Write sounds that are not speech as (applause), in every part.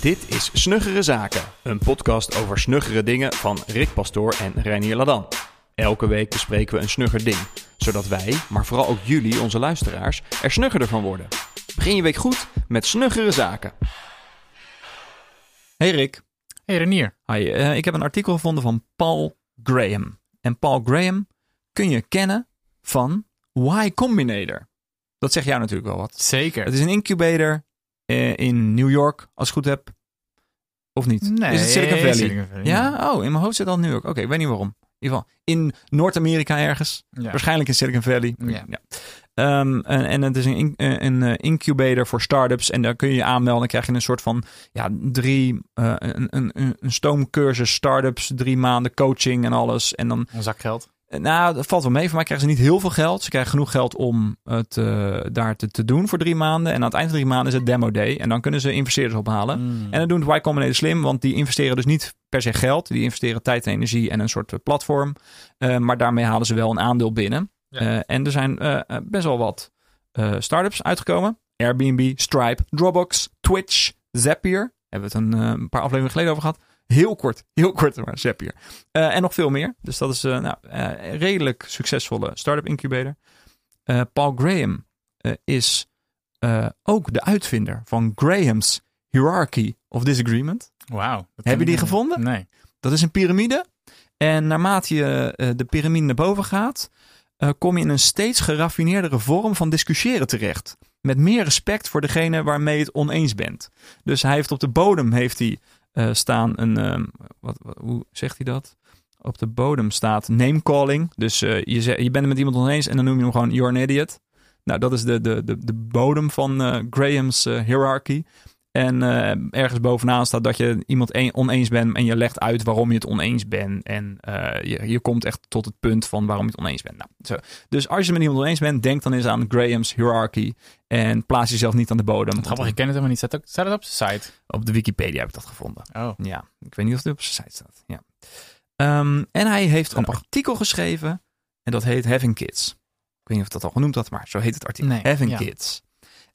Dit is Snuggere Zaken, een podcast over snuggere dingen van Rick Pastoor en Reinier Ladan. Elke week bespreken we een snugger ding, zodat wij, maar vooral ook jullie, onze luisteraars, er snuggerder van worden. Begin je week goed met Snuggere Zaken. Hey Rick. Hey Renier. Hi, uh, ik heb een artikel gevonden van Paul Graham. En Paul Graham kun je kennen van Y Combinator. Dat zegt jou natuurlijk wel wat. Zeker. Het is een incubator in New York, als ik goed heb. Of niet? Nee, is het Silicon Valley? Silicon Valley, ja? Oh, in mijn hoofd zit al New York. Oké, ik weet niet waarom. In ieder geval in Noord-Amerika ergens. Ja. Waarschijnlijk in Silicon Valley. Ja. Ehm, en, en het is een, eh, een eh, incubator voor startups. En daar kun je je aanmelden. Dan krijg je een soort van ja, drie, eh, een, een, een- een stoomcursus startups. Drie maanden coaching en alles. En dan Een zak geld. Nou, dat valt wel mee. Voor mij krijgen ze niet heel veel geld. Ze krijgen genoeg geld om het eh, daar te, te doen voor drie maanden. En aan het eind van drie maanden is het demo day. En dan kunnen ze investeerders ophalen. Mm. En dat doen Y Combinator slim, want die investeren dus niet per se geld. Die investeren tijd en energie en een soort eh, platform. Eh, maar daarmee halen ze wel een aandeel binnen. Ja. En er zijn best wel wat startups uitgekomen. Airbnb, Stripe, Dropbox, Twitch, Zapier. Hebben we het een, een paar afleveringen geleden over gehad. Heel kort, heel kort maar Zapier. Eh, en nog veel meer. Dus dat is een nou, eh, redelijk succesvolle startup incubator. Eh, Paul Graham eh, is eh, ook de uitvinder van Graham's Hierarchy of Disagreement. Wauw. Heb je die gevonden? Nee. Dat is een piramide. En naarmate je eh, de piramide naar boven gaat, eh, kom je in een steeds geraffineerdere vorm van discussiëren terecht. Met meer respect voor degene waarmee je het oneens bent. Dus hij heeft op de bodem heeft hij, eh, staan een. ehm, wat, hoe zegt hij dat? Op de bodem staat name calling. Dus eh, je, je bent het met iemand oneens en dan noem je hem gewoon you're an idiot. Nou, dat is de, de, de, de bodem van eh, Graham's hierarchy. En eh, ergens bovenaan staat dat je iemand een- oneens bent en je legt uit waarom je het oneens bent. En eh, je, je komt echt tot het punt van waarom je het oneens bent. Nou, zo. Dus als je het met iemand oneens bent, denk dan eens aan Graham's hierarchy. En plaats jezelf niet aan de bodem. Wat grappig, ik ken het helemaal niet. Staat, ook, staat het op zijn site? Op de Wikipedia heb ik dat gevonden. Oh. Ja, ik weet niet of het op zijn site staat. Ja. Ehm, en hij heeft Grappig. een artikel geschreven en dat heet Having Kids. Ik weet niet of dat al genoemd had, maar zo heet het artikel. Nee, Having ja. Kids.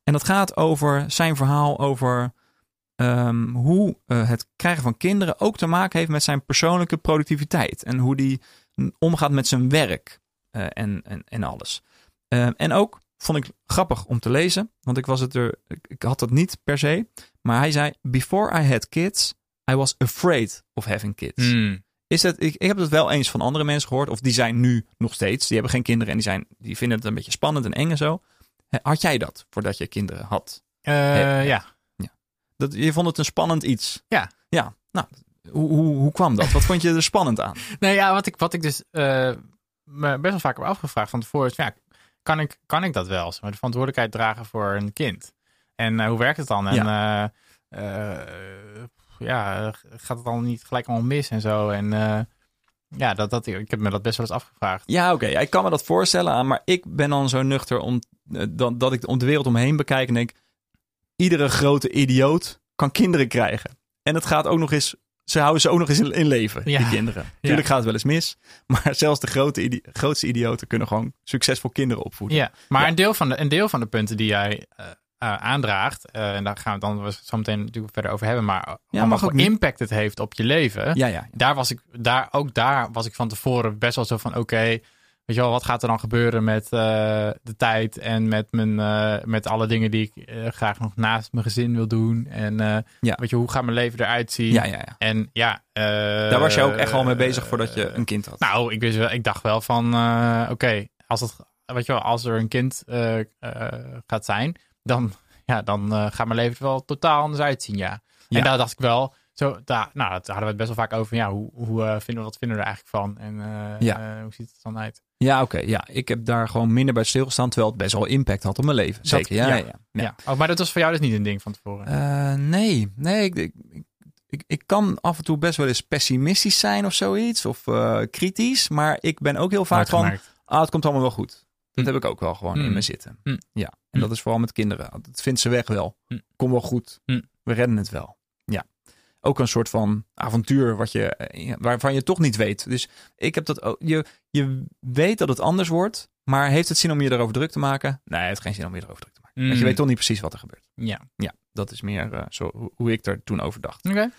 En dat gaat over zijn verhaal over ehm, hoe eh, het krijgen van kinderen ook te maken heeft met zijn persoonlijke productiviteit. En hoe die omgaat met zijn werk eh, en, en, en alles. Ehm, en ook vond ik grappig om te lezen, want ik was het er, ik, had het niet per se. Maar hij zei: Before I had kids, I was afraid of having kids. Mm. Is het, ik, ik heb het wel eens van andere mensen gehoord, of die zijn nu nog steeds, die hebben geen kinderen en die, zijn, die vinden het een beetje spannend en eng en zo. Had jij dat voordat je kinderen had? Eh, Ja. ja. Dat, je vond het een spannend iets? Ja. Ja, nou, hoe, hoe, hoe kwam dat? Wat vond je er spannend aan? (laughs) Nee, ja, wat ik, wat ik dus eh, me best wel vaak heb afgevraagd van tevoren is, ja, kan ik, kan ik dat wel? Maar, de verantwoordelijkheid dragen voor een kind. En eh, hoe werkt het dan? En ja. ja, gaat het dan niet gelijk allemaal mis en zo? En ja, dat, dat, ik heb me dat best wel eens afgevraagd. Ja, oké, ik kan me dat voorstellen aan, maar ik ben dan zo nuchter om, dat, dat ik om de wereld omheen bekijk en denk, iedere grote idioot kan kinderen krijgen. En het gaat ook nog eens, ze houden ze ook nog eens in, in leven, Ja. die kinderen. Tuurlijk gaat het wel eens mis, (laughs) maar zelfs de grote, idi- grootste idioten kunnen gewoon succesvol kinderen opvoeden. Ja, maar Ja. Een, deel van de, een deel van de punten die jij eh, eh, aandraagt, eh, en daar gaan we dan zo meteen natuurlijk verder over hebben, maar ja, mag ook impact het heeft op je leven, ja, ja. ja. daar was ik, daar, ook daar was ik van tevoren best wel zo van, oké, weet je wel, wat gaat er dan gebeuren met eh, de tijd en met, mijn, eh, met alle dingen die ik eh, graag nog naast mijn gezin wil doen en Ja. weet je, hoe gaat mijn leven eruit zien? ja, ja, ja. En ja, Daar was je ook echt al mee bezig voordat je een kind had. nou, ik, wist wel, ik dacht wel van, oké, als het, weet je wel, als er een kind gaat zijn, dan, ja, dan gaat mijn leven er wel totaal anders uitzien, ja. Ja. En daar dacht ik wel, zo, daar, nou, dat hadden we het best wel vaak over, ja, hoe, hoe eh, vinden we, wat vinden we er eigenlijk van? En eh, Ja. eh, hoe ziet het dan uit? Ja, oké. ja, ik heb daar gewoon minder bij stilgestaan, terwijl het best wel impact had op mijn leven. Zeker, ja, ja. ja. ja. Oh, maar dat was voor jou dus niet een ding van tevoren. Nee, nee. Ik, ik, ik, ik kan af en toe best wel eens pessimistisch zijn of zoiets. Of kritisch. Maar ik ben ook heel vaak van, ah, het komt allemaal wel goed. Dat Hm. heb ik ook wel gewoon Hm. in me zitten. Hm. Ja, en Hm. dat is vooral met kinderen. Dat vindt ze weg wel. Hm. Kom wel goed. Hm. We redden het wel. Ook een soort van avontuur wat je, eh, waarvan je toch niet weet. Dus ik heb dat ook. Je, je weet dat het anders wordt. Maar heeft het zin om je erover druk te maken? Nee, het heeft geen zin om je erover druk te maken. Mm. Want je weet toch niet precies wat er gebeurt. Ja. Ja, dat is meer eh, zo, hoe- ik er toen over dacht. Oké.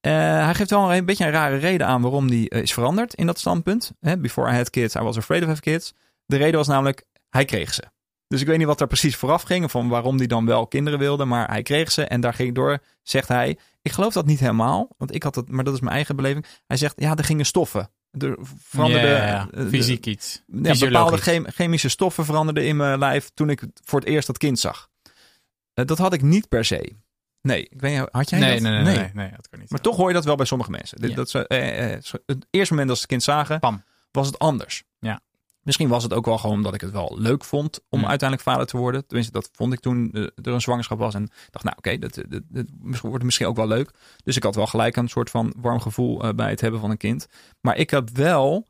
Eh, hij geeft wel een beetje een rare reden aan waarom hij eh, is veranderd in dat standpunt. Hè, before I had kids, I was afraid of having kids. De reden was namelijk, hij kreeg ze. Dus ik weet niet wat er precies vooraf ging, van waarom hij dan wel kinderen wilde, maar hij kreeg ze en daar ging door, zegt hij. Ik geloof dat niet helemaal, want ik had het, maar dat is mijn eigen beleving. Hij zegt, ja, er gingen stoffen. Er veranderde eh, Fysiek iets. ja, bepaalde chem- chemische stoffen veranderden in mijn lijf toen ik voor het eerst dat kind zag. Eh, dat had ik niet per se. Nee, ik weet had jij Nee, dat? nee, nee, nee, nee, nee, dat kan niet. Maar toch hoor je dat wel bij sommige mensen. Ja. Dat ze, eh, eh, het eerste moment dat ze het kind zagen, Pam. was het anders. Misschien was het ook wel gewoon omdat ik het wel leuk vond om Mm. uiteindelijk vader te worden. Tenminste, dat vond ik toen eh, er een zwangerschap was. En dacht, nou oké, dat, dat, dat wordt misschien ook wel leuk. Dus ik had wel gelijk een soort van warm gevoel eh, bij het hebben van een kind. Maar ik had wel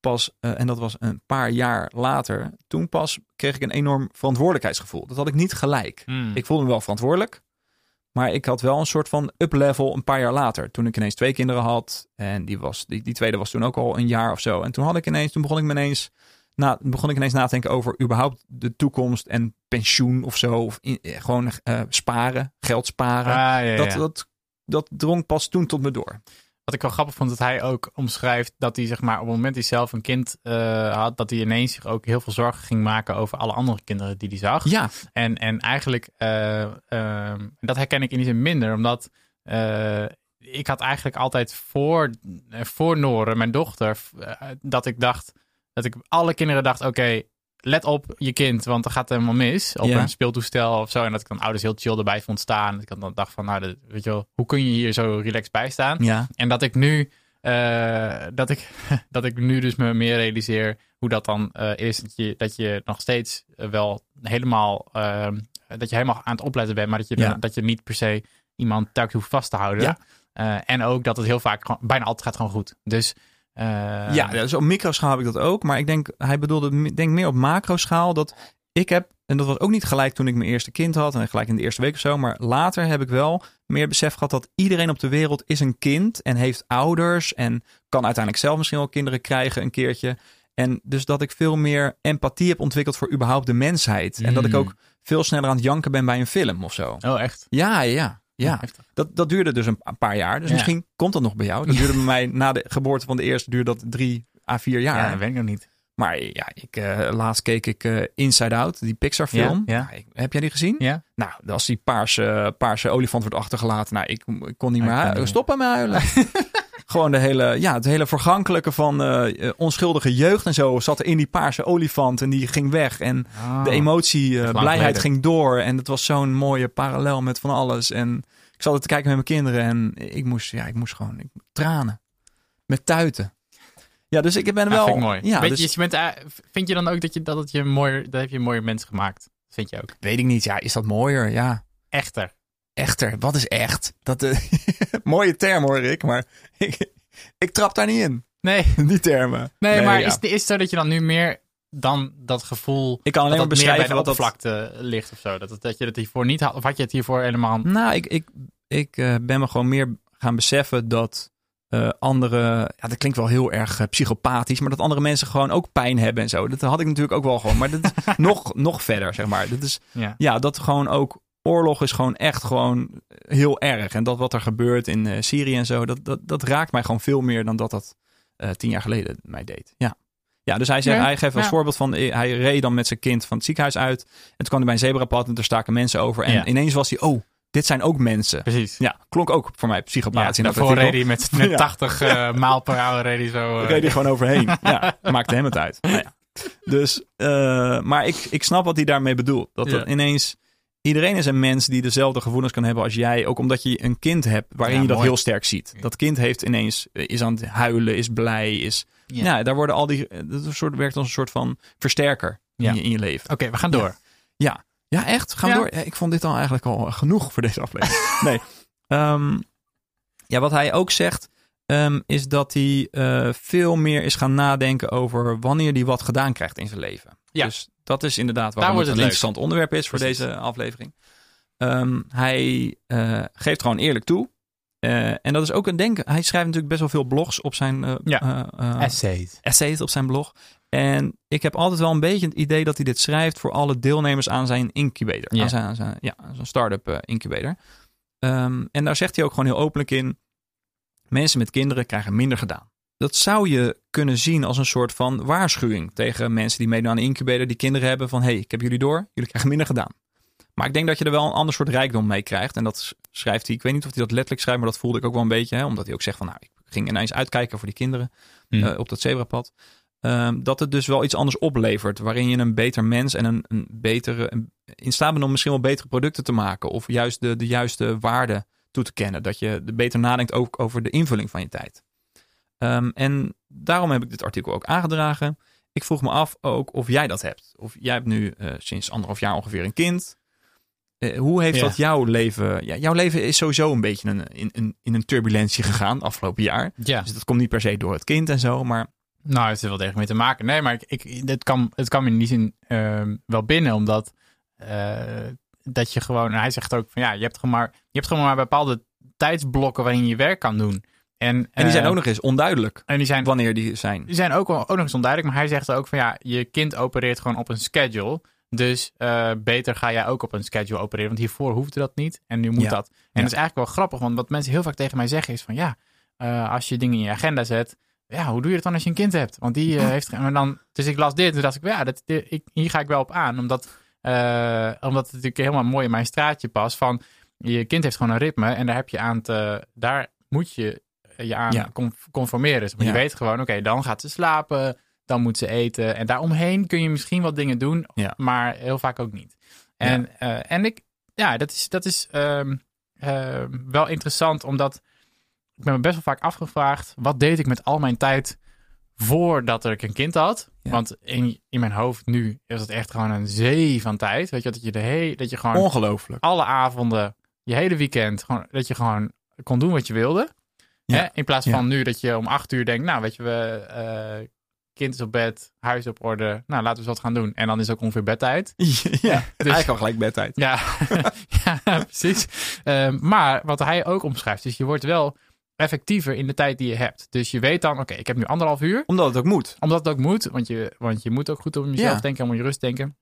pas, eh, en dat was een paar jaar later, toen pas kreeg ik een enorm verantwoordelijkheidsgevoel. Dat had ik niet gelijk. Mm. Ik voelde me wel verantwoordelijk. Maar ik had wel een soort van up-level een paar jaar later. Toen ik ineens twee kinderen had. En die, was, die, die tweede was toen ook al een jaar of zo. En toen had ik ineens, toen begon ik me ineens, na, begon ik ineens na te denken over überhaupt de toekomst en pensioen of zo. Of in- eh, gewoon eh, sparen, geld sparen. Ah, ja, ja. Dat, dat, dat drong pas toen tot me door. Wat ik wel grappig vond, dat hij ook omschrijft dat hij zeg maar op het moment dat hij zelf een kind eh, had, dat hij ineens zich ook heel veel zorgen ging maken over alle andere kinderen die hij zag. Ja, En, en eigenlijk, eh, ehm, dat herken ik in die zin minder, omdat ik had eigenlijk altijd voor, voor Noren, mijn dochter, dat ik dacht, dat ik alle kinderen dacht, oké, let op je kind, want er gaat helemaal mis op een speeltoestel of zo. En dat ik dan ouders heel chill erbij vond staan. Dat ik dan dacht van, nou, dat- weet je wel, hoe kun je hier zo relaxed bij staan? ja, En dat ik nu, eh, dat, ik, (laughs) dat ik nu dus me meer realiseer hoe dat dan eh, is. Dat je, dat je nog steeds eh, wel helemaal, ehm, dat je helemaal aan het opletten bent, maar dat je, Ja. dat je niet per se iemand telkens hoeft vast te houden. Ja. En ook dat het heel vaak, gewoon, bijna altijd gaat gewoon goed. Dus eh, ja, dus op microschaal heb ik dat ook. Maar ik denk, hij bedoelde denk meer op macroschaal. Dat ik heb, en dat was ook niet gelijk toen ik mijn eerste kind had. En gelijk in de eerste week of zo. Maar later heb ik wel meer besef gehad dat iedereen op de wereld is een kind. En heeft ouders. En kan uiteindelijk zelf misschien wel kinderen krijgen een keertje. En dus dat ik veel meer empathie heb ontwikkeld voor überhaupt de mensheid. En dat ik Mm. ook veel sneller aan het janken ben bij een film of zo. Oh, echt? Ja, ja, ja. Heftig. Dat, dat duurde dus een pa- paar jaar. Dus Ja. misschien komt dat nog bij jou. Dat duurde bij mij na de geboorte van de eerste duurde dat drie à vier Ja, jaar. dat weet ik nog niet. Maar ja, ik, eh, laatst keek ik eh, Inside Out, die Pixar film. Ja, ja. Nou, heb jij die gezien? Ja? Nou, als die paarse, paarse olifant wordt achtergelaten. Nou, ik, ik kon niet Ik meer. Stoppen met huilen. (laughs) Gewoon de hele, ja, het hele vergankelijke van eh, eh, onschuldige jeugd en zo zat er in die paarse olifant en die ging weg. En Oh. de emotie, eh, lang blijheid geleden. ging door. En het was zo'n mooie parallel met van alles. En ik zat er te kijken met mijn kinderen en ik moest, ja, ik moest gewoon ik, tranen. Met tuiten. Ja, dus ik ben Ja, wel... vind ik mooi. Ja, Weet dus, je, je bent, vind je dan ook dat je, dat het je mooier, dat heb je een mooier mens gemaakt? Vind je ook? weet ik niet. Ja, is dat mooier? Ja. Echter. Echter, wat is echt? Dat, eh, (laughs) mooie term hoor ik, maar (laughs) ik, ik trap daar niet in. Nee, (laughs) Die termen. nee, maar ja. is, is het zo dat je dan nu meer dan dat gevoel Ik kan alleen dat maar dat beschrijven de wat dat... oppervlakte ligt of zo? Dat, dat je het hiervoor niet had, of had je het hiervoor helemaal... Nou, ik, ik, ik eh, ben me gewoon meer gaan beseffen dat eh andere... Ja, dat klinkt wel heel erg psychopathisch, maar dat andere mensen gewoon ook pijn hebben en zo. Dat had ik natuurlijk ook wel gewoon. Maar dat is nog, nog verder, zeg maar. Dat is, Ja. ja, dat gewoon ook... Oorlog is gewoon echt gewoon heel erg. En dat wat er gebeurt in eh, Syrië en zo, dat, dat, dat raakt mij gewoon veel meer dan dat dat eh, tien jaar geleden mij deed. Ja. Ja, dus hij, zegt, Ja, hij geeft als ja. voorbeeld van, eh, hij reed dan met zijn kind van het ziekenhuis uit. En toen kwam hij bij een zebrapad en er staken mensen over. En Ja. ineens was hij, oh, dit zijn ook mensen. Precies. Ja, klonk ook voor mij Ja, in dat daarvoor reed hij met, met Ja. 80 eh, maal per uur reed hij zo... eh, reed hij gewoon overheen. (laughs) ja, maakte hem het uit. Nou ja. Dus, eh, maar ik, ik snap wat hij daarmee bedoelt. Dat Ja. er ineens, iedereen is een mens die dezelfde gevoelens kan hebben als jij. Ook omdat je een kind hebt waarin Ja, je dat mooi. heel sterk ziet. Dat kind heeft ineens, eh, is aan het huilen, is blij, is... Ja, Ja. daar worden al die, eh, dat soort, werkt als een soort van versterker Ja. in, je, in je leven. Oké, we gaan door. Ja, ja echt? Gaan we door? Ik vond dit al eigenlijk al genoeg voor deze aflevering. (laughs) nee. Ehm, ja, wat hij ook zegt, ehm, is dat hij eh, veel meer is gaan nadenken over wanneer hij wat gedaan krijgt in zijn leven. Ja. Dus dat is inderdaad waarom wordt het een het interessant onderwerp is voor Precies. deze aflevering. Ehm, hij eh, geeft gewoon eerlijk toe. Eh, en dat is ook een denken. Hij schrijft natuurlijk best wel veel blogs op zijn eh, Ja. Essays. essays op zijn blog. En ik heb altijd wel een beetje het idee dat hij dit schrijft voor alle deelnemers aan zijn incubator. Ja. Aan zijn, aan zijn, ja, start-up incubator. Ehm, en daar zegt hij ook gewoon heel openlijk in. Mensen met kinderen krijgen minder gedaan. Dat zou je kunnen zien als een soort van waarschuwing tegen mensen die meedoen aan de incubator, die kinderen hebben van hey, ik heb jullie door, jullie krijgen minder gedaan. Maar ik denk dat je er wel een ander soort rijkdom mee krijgt. En dat schrijft hij, ik weet niet of hij dat letterlijk schrijft, maar dat voelde ik ook wel een beetje. Hè, omdat hij ook zegt van nou, ik ging ineens uitkijken voor die kinderen Hm. eh, op dat zebrapad. Ehm, dat het dus wel iets anders oplevert. Waarin je een beter mens en een, een betere, een- in staat bent om misschien wel betere producten te maken. Of juist de, de juiste waarde toe te kennen. Dat je beter nadenkt ook over de invulling van je tijd. Ehm, en daarom heb ik dit artikel ook aangedragen. Ik vroeg me af ook of jij dat hebt. Of jij hebt nu eh, sinds anderhalf jaar ongeveer een kind. Eh, hoe heeft Ja. dat jouw leven... Ja, jouw leven is sowieso een beetje een, in, in, in een turbulentie gegaan afgelopen jaar. Ja. Dus dat komt niet per se door het kind en zo. Maar Nou, het heeft er wel degelijk mee te maken. Nee, maar ik, ik, het, kan, het kan me in die zin ehm, wel binnen, omdat eh, dat je gewoon, hij zegt ook van ja, je hebt gewoon maar, je hebt gewoon maar bepaalde tijdsblokken waarin je werk kan doen. En, En die zijn eh, ook nog eens onduidelijk en die zijn, wanneer die zijn. die zijn ook, wel- ook nog eens onduidelijk, maar hij zegt ook van ja, je kind opereert gewoon op een schedule. Dus eh, beter ga jij ook op een schedule opereren. Want hiervoor hoefde dat niet. En nu moet Ja. dat. En Ja. dat is eigenlijk wel grappig. Want wat mensen heel vaak tegen mij zeggen is van ja, eh, als je dingen in je agenda zet. Ja, hoe doe je het dan als je een kind hebt? Want die heeft. Maar dan, dus ik las dit en dacht ik, ja, dat, dit- ik, hier ga ik wel op aan. Omdat, omdat het natuurlijk helemaal mooi in mijn straatje past. Van je kind heeft gewoon een ritme. En daar heb je aan te. Daar moet je je aan Ja. con- conformeren. Dus Ja. je weet gewoon, oké, dan gaat ze slapen. Dan moet ze eten. En daaromheen kun je misschien wat dingen doen. Ja. Maar heel vaak ook niet. En, eh, en ik, ja, dat is, dat is ehm, ehm, wel interessant, omdat ik ben me best wel vaak afgevraagd, wat deed ik met al mijn tijd voordat ik een kind had? Want in, in mijn hoofd nu is het echt gewoon een zee van tijd. Weet je, dat je, de dat je gewoon Ongelooflijk. alle avonden, je hele weekend, gewoon, dat je gewoon kon doen wat je wilde. Hè? In plaats van nu dat je om acht uur denkt, nou weet je, we, eh, kind is op bed, huis op orde, nou laten we eens wat gaan doen. En dan is ook ongeveer bedtijd. (laughs) ja, dus- eigenlijk al gelijk bedtijd. Ja, (laughs) ja precies. Ehm, maar wat hij ook omschrijft, is je wordt wel effectiever in de tijd die je hebt. Dus je weet dan, oké, ik heb nu anderhalf uur. Omdat het ook moet. Omdat het ook moet, want je, want je moet ook goed om jezelf Ja. denken en om je rust denken.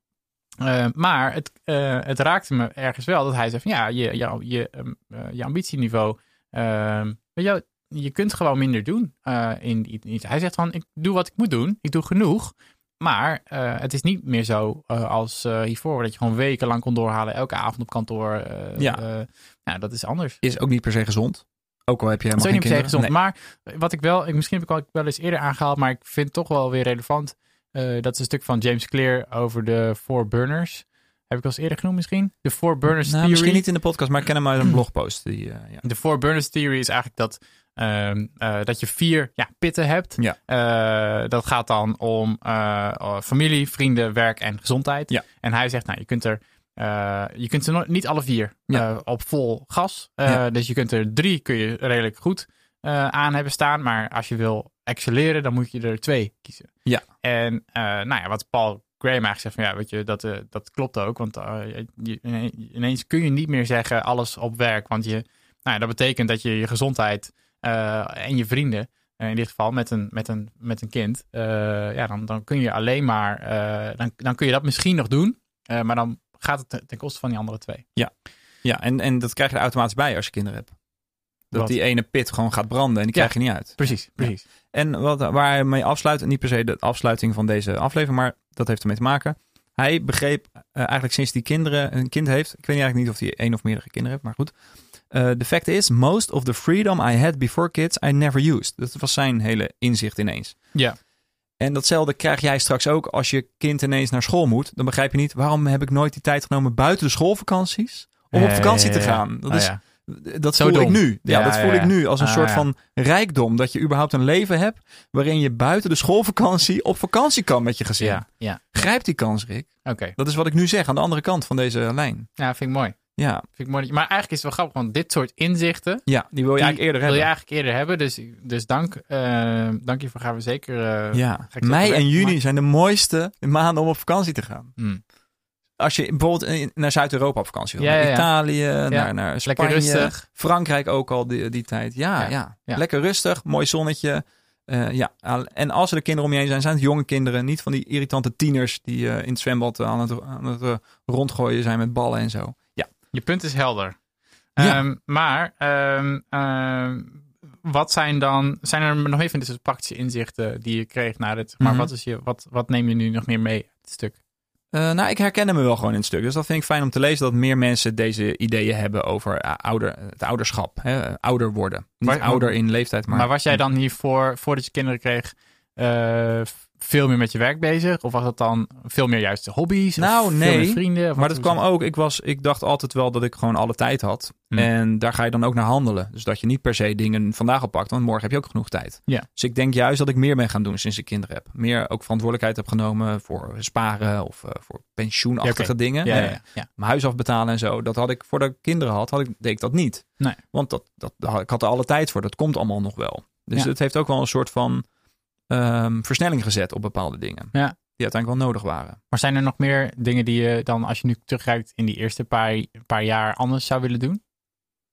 Ehm, maar het, eh, het raakte me ergens wel dat hij zei van ja, je, je, je, ehm, eh, je ambitieniveau, weet je, je kunt gewoon minder doen. eh, in iets. Hij zegt van ik doe wat ik moet doen, ik doe genoeg. Maar eh, het is niet meer zo eh, als hiervoor, dat je gewoon wekenlang kon doorhalen, elke avond op kantoor. Ja. ja, dat is anders. Is ook niet per se gezond. Ook al heb je helemaal geen niet per se gezond. Maar wat ik wel, ik, misschien heb ik wel eens eerder aangehaald, maar ik vind het toch wel weer relevant. Dat is een stuk van James Clear over de Four Burners. Heb ik al eens eerder genoemd misschien? De Four Burners Nou, Theory. misschien niet in de podcast, maar ik ken hem uit een (clears throat) blogpost. Die, eh, ja. De Four Burners Theory is eigenlijk dat, ehm, eh, dat je vier ja, pitten hebt. Ja. Eh, dat gaat dan om oh, familie, vrienden, werk en gezondheid. Ja. En hij zegt, nou, je kunt er je kunt ze niet alle vier Ja. op vol gas. Dus je kunt er drie kun je redelijk goed aan hebben staan. Maar als je wil excelleren, dan moet je er twee kiezen. Ja. En nou ja, wat Paul Graham eigenlijk zegt van ja, weet je, dat, eh, dat klopt ook. Want eh, ineens kun je niet meer zeggen alles op werk. Want je, nou ja, dat betekent dat je je gezondheid eh, en je vrienden, in dit geval met een, met een, met een kind, ja, dan, dan kun je alleen maar, dan, dan kun je dat misschien nog doen. maar dan gaat het ten- koste van die andere twee. Ja, en, en dat krijg je er automatisch bij als je kinderen hebt. Dat Wat? die ene pit gewoon gaat branden en die krijg je niet uit. Precies, precies. En wat, waar hij mee afsluit, niet per se de afsluiting van deze aflevering, maar dat heeft ermee te maken. Hij begreep eh, eigenlijk sinds die kinderen een kind heeft. Ik weet eigenlijk niet of hij één of meerdere kinderen heeft, maar goed. Eh, De fact is, most of the freedom I had before kids, I never used. Dat was zijn hele inzicht ineens. Ja. En datzelfde krijg jij straks ook als je kind ineens naar school moet. Dan begrijp je niet, waarom heb ik nooit die tijd genomen buiten de schoolvakanties om op vakantie te gaan? Dat Oh, is, ja. Dat Zo voel ik nu. Ja, Ja, dat ja, voel ik nu als een Ah, soort van rijkdom. Dat je überhaupt een leven hebt waarin je buiten de schoolvakantie op vakantie kan met je gezin. Ja, ja. Grijp die kans, Rick. Oké. Dat is wat ik nu zeg aan de andere kant van deze lijn. Ja, vind ik mooi. Ja, Vind ik mooi. Maar eigenlijk is het wel grappig, want dit soort inzichten, ja die wil je die eigenlijk eerder wil hebben. je eigenlijk eerder hebben. Dus, dus dank, eh, dank je voor gaan we zeker. eh, ja, mei en juni zijn de mooiste maanden om op vakantie te gaan. Hmm. Als je bijvoorbeeld naar Zuid-Europa op vakantie wil. Ja, naar ja, ja. Italië, naar, naar Spanje. Lekker rustig. Frankrijk ook al die, die tijd. Ja, ja, lekker rustig. Mooi zonnetje. Eh, ja, en als er de kinderen om je heen zijn, zijn het jonge kinderen. Niet van die irritante tieners die eh, in het zwembad aan het, aan het eh, rondgooien zijn met ballen en zo. Ja, Je punt is helder. Ja. Ehm, maar ehm, ehm, wat zijn dan, zijn er nog even soort praktische inzichten die je kreeg na dit? Maar Mhm. wat, is je, wat, wat neem je nu nog meer mee het stuk? Eh, nou, ik herkende me wel gewoon in het stuk. Dus dat vind ik fijn om te lezen dat meer mensen deze ideeën hebben over eh, ouder, het ouderschap. Hè? Ouder worden. Niet Maar- ouder in leeftijd, maar... Maar, was jij dan hiervoor, voordat je kinderen kreeg, eh, veel meer met je werk bezig? Of was het dan veel meer juist de hobby's? Nou, nee. meer vrienden? Maar dat kwam ook, ik, was, ik dacht altijd wel dat ik gewoon alle tijd had. Hmm. En daar ga je dan ook naar handelen. Dus dat je niet per se dingen vandaag oppakt, want morgen heb je ook genoeg tijd. Ja. Dus ik denk juist dat ik meer ben gaan doen sinds ik kinderen heb. Meer ook verantwoordelijkheid heb genomen voor sparen of eh, voor pensioenachtige Ja, dingen. Ja, ja. Mijn huis afbetalen en zo. Dat had ik voordat ik kinderen had, had ik, deed ik dat niet. Nee. Want dat, dat, ik had er alle tijd voor. Dat komt allemaal nog wel. Dus het heeft ook wel een soort van ehm, versnelling gezet op bepaalde dingen. Ja. Die uiteindelijk wel nodig waren. Maar zijn er nog meer dingen die je dan, als je nu terugkijkt, in die eerste paar, paar jaar anders zou willen doen?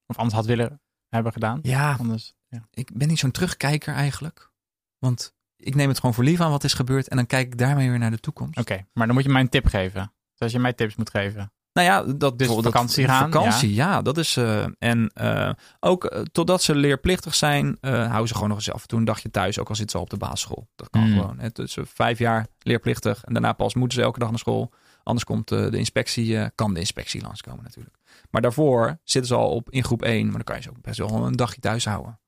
Of anders had willen hebben gedaan? Ja, Anders, ja. ik ben niet zo'n terugkijker eigenlijk. Want ik neem het gewoon voor lief aan wat is gebeurd. En dan kijk ik daarmee weer naar de toekomst. Oké, maar dan moet je mij een tip geven. Dus als je mij tips moet geven. Nou ja, dat Dus vakantie dat, gaan, Vakantie, ja. dat is. eh, en eh, ook eh, totdat ze leerplichtig zijn, houden ze gewoon nog eens af en toe een dagje thuis. Ook al zitten ze al op de basisschool. Dat kan Mm. gewoon. Hè. Dus eh, vijf jaar leerplichtig. En daarna pas moeten ze elke dag naar school. Anders komt de inspectie, kan de inspectie langskomen natuurlijk. Maar daarvoor zitten ze al op, in groep 1. Maar dan kan je ze ook best wel een dagje thuis houden.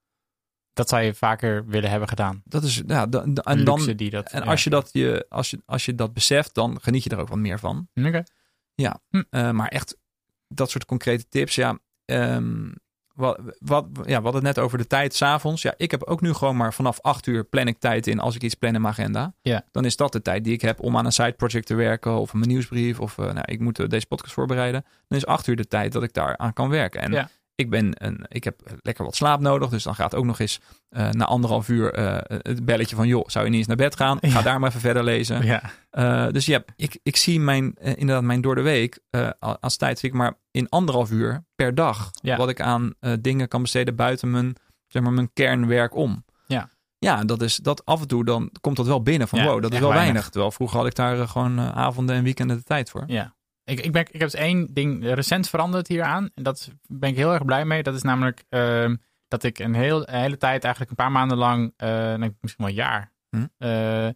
Dat zou je vaker willen hebben gedaan. Dat is, ja, en dan, die dat... En ja. als je dat, je, als, je, als je dat beseft, dan geniet je er ook wat meer van. Oké. Eh, maar echt, dat soort concrete tips, ja. ehm, wat, wat, ja. We hadden het net over de tijd s'avonds. Ja, ik heb ook nu gewoon maar vanaf acht uur plan ik tijd in als ik iets plan in mijn agenda. Ja. Dan is dat de tijd die ik heb om aan een side project te werken of een nieuwsbrief of eh, nou, ik moet eh, deze podcast voorbereiden. Dan is acht uur de tijd dat ik daar aan kan werken. En Ja. Ik, ben een, ik heb lekker wat slaap nodig, dus dan gaat ook nog eens eh, na anderhalf uur eh, het belletje van joh, zou je niet eens naar bed gaan? Ga Ja. daar maar even verder lezen. Ja. Eh, dus ja, ik, ik zie mijn, inderdaad mijn door de week als tijd zie ik maar in anderhalf uur per dag. Ja. Wat ik aan dingen kan besteden buiten mijn, zeg maar, mijn kernwerk om. Ja. Ja, dat is dat af en toe dan komt dat wel binnen van wow, dat is wel weinig. weinig. Terwijl vroeger had ik daar gewoon avonden en weekenden de tijd voor. Ja. Ik, ik, ben, ik heb dus één ding recent veranderd hieraan. En dat ben ik heel erg blij mee. Dat is namelijk ehm, dat ik een, heel, een hele tijd, eigenlijk een paar maanden lang, nee, misschien wel een jaar, Hm. eh,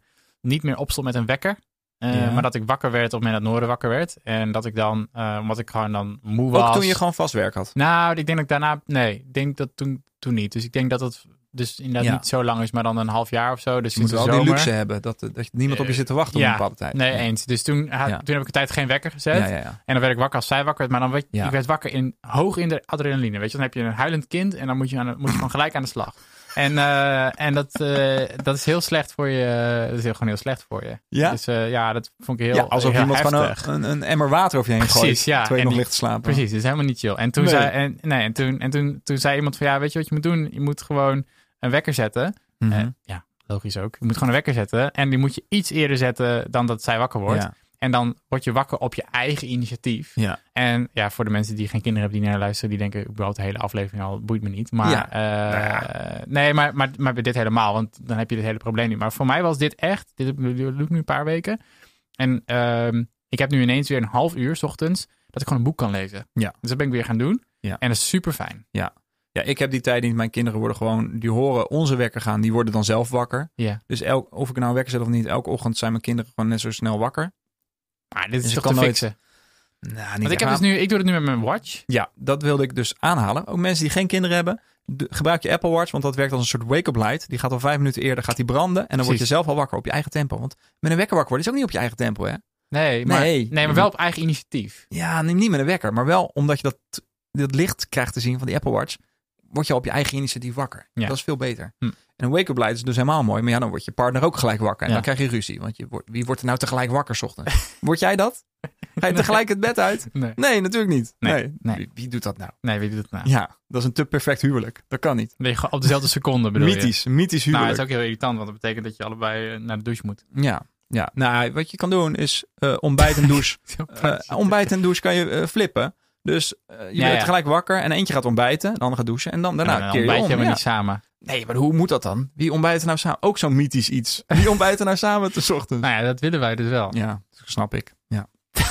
niet meer opstond met een wekker. Eh, Ja. Maar dat ik wakker werd op het moment dat Noorden wakker werd. En dat ik dan, omdat ik gewoon dan moe was. Ook toen je gewoon vast werk had. Nou, ik denk dat ik daarna, nee, ik denk dat toen, toen niet. Dus ik denk dat het dus inderdaad Ja. niet zo lang is, maar dan een half jaar of zo. Dus Je moet wel de die zomer. luxe hebben dat, dat niemand op je Eh, zit te wachten ja. op een bepaalde tijd. Nee, ja. eens. Dus toen, ha- Ja. toen heb ik een tijd geen wekker gezet. Ja, ja, ja. En dan werd ik wakker als zij wakker werd. Maar dan werd, Ja. ik werd wakker in, hoog in de adrenaline. Weet je, dan heb je een huilend kind en dan moet je, aan, moet je gewoon gelijk aan de slag. En, eh, en dat, eh, dat is heel slecht voor je. Dat is heel, gewoon heel slecht voor je. Ja? Dus ja, dat vond ik heel, ja, alsof heel iemand heftig. een, een, een emmer water over je heen Precies, gooit. ja. Terwijl je nog die- ligt te slapen. Precies, dat is helemaal niet chill. En toen, Nee. zei, en, nee, en toen, en toen, toen zei iemand van ja, weet je wat je moet doen? Je moet gewoon een wekker zetten. Mhm. Eh, ja, logisch ook. Je moet gewoon een wekker zetten. En die moet je iets eerder zetten dan dat zij wakker wordt. Ja. En dan word je wakker op je eigen initiatief. Ja. En ja, voor de mensen die geen kinderen hebben die naar luisteren, die denken, überhaupt de hele aflevering al boeit me niet. Maar Ja. eh, ja. nee, maar, maar, maar dit helemaal, want dan heb je dit hele probleem niet. Maar voor mij was dit echt, dit doe ik nu een paar weken. En ehm, ik heb nu ineens weer een half uur 's ochtends dat ik gewoon een boek kan lezen. Ja. Dus dat ben ik weer gaan doen. Ja. En dat is super fijn. Ja, ik heb die tijd niet. Mijn kinderen worden gewoon, die horen onze wekker gaan, die worden dan zelf wakker. Ja. Dus elk, of ik nou wekker zet of niet, elke ochtend zijn mijn kinderen gewoon net zo snel wakker. Maar dit is Dus toch kan te nooit- fixen. Nou, niet Want ik, heb dus nu, ik doe het nu met mijn watch. Ja, dat wilde ik dus aanhalen. Ook mensen die geen kinderen hebben, de- gebruik je Apple Watch, want dat werkt als een soort wake-up light. Die gaat al vijf minuten eerder gaat die branden en dan word je zelf al wakker op je eigen tempo. Want met een wekker wakker worden is ook niet op je eigen tempo, hè? Nee, maar, Nee. nee. maar wel op eigen initiatief. Ja, neem niet met een wekker, maar wel omdat je dat, dat licht krijgt te zien van die Apple Watch, word je op je eigen initiatief wakker. Ja. Dat is veel beter. Hm. En een wake-up light is dus helemaal mooi, maar ja, dan wordt je partner ook gelijk wakker. En Ja. dan krijg je ruzie, want je wordt, wie wordt er nou tegelijk wakker 's ochtends? (laughs) Word jij dat? Ga je tegelijk het bed uit? Nee. Nee, natuurlijk niet. Nee, Nee. nee. Wie, wie doet dat nou? Nee, weet je dat nou? Ja, dat is een te perfect huwelijk. Dat kan niet. Ben gewoon op dezelfde seconde bedoel je? Mythisch, mythisch Nou, huwelijk. het is ook heel irritant, want dat betekent dat je allebei eh, naar de douche moet. Ja, ja. Nou, wat je kan doen is eh, ontbijt en (laughs) douche. Eh, ontbijt en douche kan je flippen. Dus eh, je Ja, bent ja. tegelijk wakker en eentje gaat ontbijten, de andere gaat douchen en dan daarna dan keer je ontbijt om. je maar Ja. niet samen. Nee, maar hoe moet dat dan? Wie ontbijt er nou samen? Ook zo'n mythisch iets. Wie ontbijt er nou samen te ochtends? Nou ja, dat willen wij dus wel. Ja, snap ik. Ja. (laughs)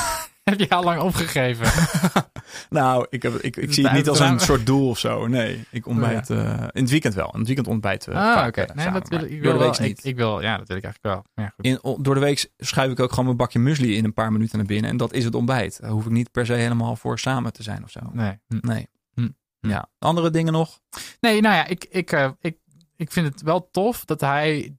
Heb je al lang opgegeven? (laughs) Nou, ik, heb, ik, ik zie het niet als een soort doel of zo. Nee, ik ontbijt eh, in het weekend wel. In het weekend ontbijten we ah, oké. eh, Nee, samen, dat wil ik door wil de week niet. Ik, ik wil, ja, dat wil ik eigenlijk wel. Ja, goed. In, door de week schuif ik ook gewoon mijn bakje muesli in een paar minuten naar binnen. En dat is het ontbijt. Daar hoef ik niet per se helemaal voor samen te zijn of zo. Nee. Hm. Nee. Hm. Ja. Andere dingen nog? Nee, nou ja, ik, ik, eh, ik, ik vind het wel tof dat hij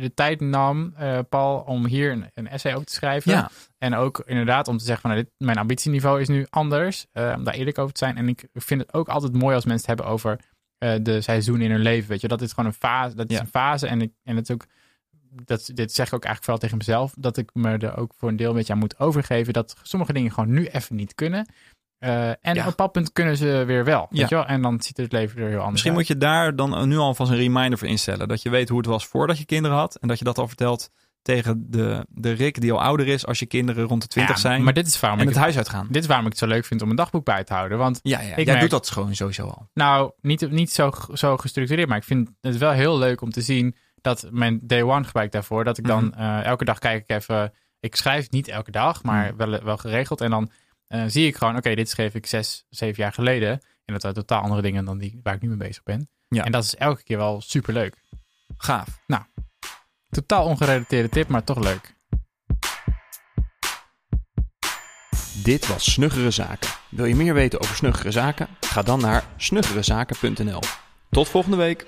de tijd nam, eh, Paul, om hier een, een essay over te schrijven. Ja. En ook inderdaad om te zeggen van nou, dit, mijn ambitieniveau is nu anders. eh, om daar eerlijk over te zijn. En ik vind het ook altijd mooi als mensen het hebben over eh, de seizoenen in hun leven. Weet je, dat is gewoon een fase. Dat is Ja. een fase. En, ik, en het is ook. Dat, dit zeg ik ook eigenlijk vooral tegen mezelf. Dat ik me er ook voor een deel een beetje aan moet overgeven. Dat sommige dingen gewoon nu even niet kunnen. Eh, en Ja. op een bepaald punt kunnen ze weer wel. Weet Ja. je wel? En dan ziet het leven er heel anders Misschien uit. moet je daar dan nu alvast een reminder voor instellen. Dat je weet hoe het was voordat je kinderen had. En dat je dat al vertelt tegen de, de Rick die al ouder is als je kinderen rond de 20 Ja, zijn. Maar dit is waarom en ik het huis uitgaan. dit is waarom ik het zo leuk vind om een dagboek bij te houden. Want Ja, ja. Ik jij merk- doet dat gewoon sowieso al. Nou, niet, niet zo, zo gestructureerd, maar ik vind het wel heel leuk om te zien dat mijn day one gebruik daarvoor. Dat ik dan Mhm. eh, elke dag kijk ik even. Ik schrijf niet elke dag, maar Mhm. wel, wel geregeld. En dan eh, zie ik gewoon, oké, dit schreef ik zes, zeven jaar geleden. En dat zijn totaal andere dingen dan die waar ik nu mee bezig ben. Ja. En dat is elke keer wel super leuk. Gaaf. Totaal ongerelateerde tip, maar toch leuk. Dit was Snuggere Zaken. Wil je meer weten over Snuggere Zaken? Ga dan naar snuggerezaken.nl. Tot volgende week.